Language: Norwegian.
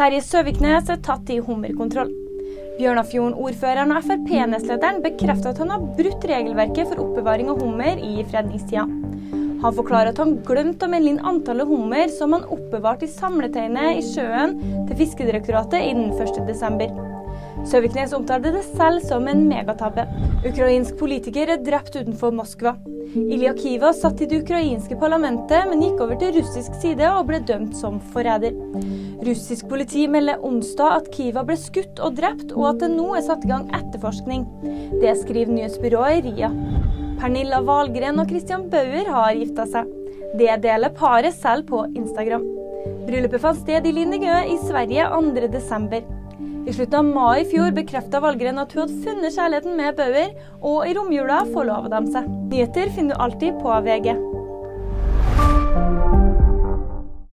Terje Søviknes er tatt i hummerkontroll. Bjørnafjorden-ordføreren og Frp-nestlederen bekrefter at han har brutt regelverket for oppbevaring av hummer i fredningstida. Han forklarer at han glemte å melde inn antallet hummer som han oppbevarte i samleteinet i sjøen til Fiskedirektoratet innen 1.12. Søviknes omtalte det selv som en megatabbe. Ukrainsk politiker er drept utenfor Moskva. Ilja Kiva satt i det ukrainske parlamentet, men gikk over til russisk side og ble dømt som forræder. Russisk politi melder onsdag at Kiva ble skutt og drept, og at det nå er satt i gang etterforskning. Det skriver nyhetsbyrået RIA. Pernilla Wahlgren og Christian Bauer har gifta seg. Det deler paret selv på Instagram. Bryllupet fant sted i Lindegø i Sverige 2.12. I slutten av mai i fjor bekrefta Valgren at hun hadde funnet kjærligheten med Bauer, og i romjula forlova de seg. Nyheter finner du alltid på VG.